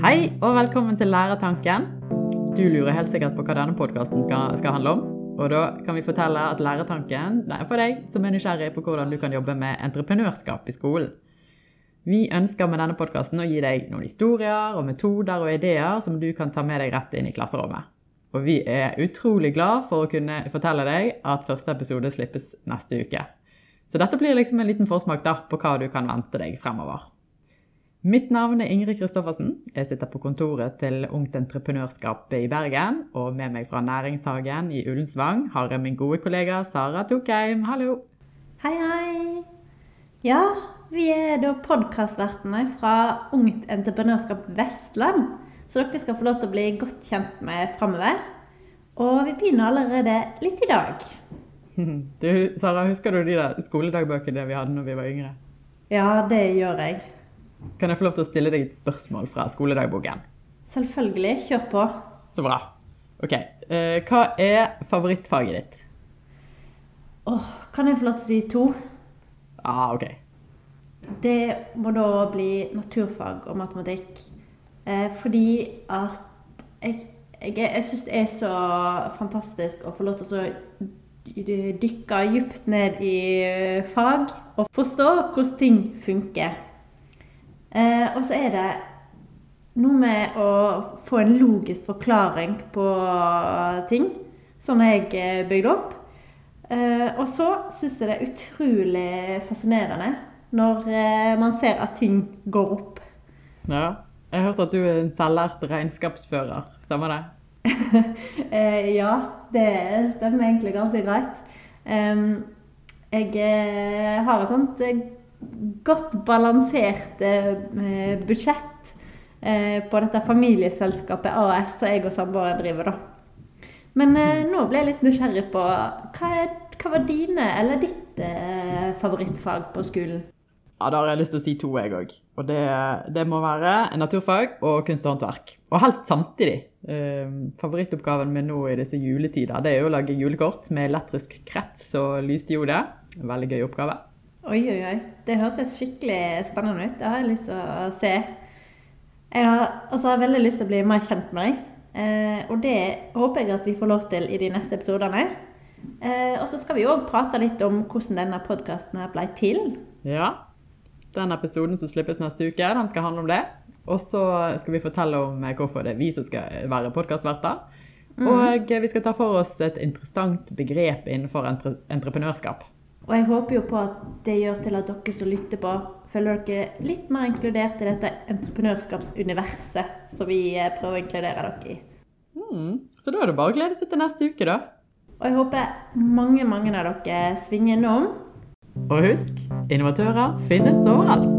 Hei og velkommen til Lærertanken. Du lurer helt sikkert på hva denne podkasten skal, handle om. Og da kan vi fortelle at Lærertanken er for deg som er nysgjerrig på hvordan du kan jobbe med entreprenørskap i skolen. Vi ønsker med denne podkasten å gi deg noen historier og metoder og ideer som du kan ta med deg rett inn i klasserommet. Og vi er utrolig glad for å kunne fortelle deg at første episode slippes neste uke. Så dette blir liksom en liten forsmak da, på hva du kan vente deg fremover. Mitt navn er Ingrid Kristoffersen. Jeg sitter på kontoret til Ungt Entreprenørskap i Bergen. Og med meg fra Næringshagen i Ullensvang har jeg min gode kollega Sara Tokheim. Hallo! Hei, hei. Ja, vi er da podkastvertene fra Ungt Entreprenørskap Vestland. Så dere skal få lov til å bli godt kjent med framover. Og vi begynner allerede litt i dag. Du, Sara, husker du de der skoledagbøkene vi hadde når vi var yngre? Ja, det gjør jeg. Kan jeg få lov til å stille deg et spørsmål fra skoledagboken? Selvfølgelig. Kjør på. Så bra. Ok. Eh, hva er favorittfaget ditt? Åh, kan jeg få lov til å si to? Ah, ok. Det må da bli naturfag og matematikk. Eh, fordi at jeg, jeg, jeg syns det er så fantastisk å få lov til å dykke dypt ned i fag og forstå hvordan ting funker. Eh, og så er det noe med å få en logisk forklaring på ting. som jeg bygde opp. Eh, og så syns jeg det er utrolig fascinerende når eh, man ser at ting går opp. Ja. Jeg har hørt at du er en selvlært regnskapsfører. Stemmer det? eh, ja, det stemmer egentlig ganske greit. Jeg eh, har et sånt eh, godt balansert eh, budsjett eh, på dette familieselskapet AS som jeg og samboeren driver, da. Men eh, nå ble jeg litt nysgjerrig på hva, er, hva var dine eller ditt favorittfag på skolen? Ja, Da har jeg lyst til å si to, jeg òg. Og det, det, må være naturfag og kunst og håndverk. Og helst samtidig. Eh, favorittoppgaven min nå i disse juletider det er jo å lage julekort med elektrisk krets og lysdiode. Veldig gøy oppgave. Oi, oi, oi. Det hørtes skikkelig spennende ut. Det har jeg lyst til å se. Jeg har, altså, jeg har veldig lyst til å bli mer kjent med deg. Eh, og det håper jeg at vi får lov til i de neste episodene. Eh, og så skal vi òg prate litt om hvordan denne podkasten ble til. Ja, den episoden som slippes neste uke, den skal handle om det. Og så skal vi fortelle om hvorfor det er vi som skal være podkastverter. Mm. Og vi skal ta for oss et interessant begrep innenfor entre entreprenørskap. Og jeg håper jo på at det gjør til at dere som lytter på, føler dere litt mer inkludert i dette entreprenørskapsuniverset som vi eh, prøver å inkludere dere i. Mm. Så da er det bare å glede seg til neste uke, da. Og jeg håper mange, mange av dere svinger innom og husk, innovatører finnes overalt.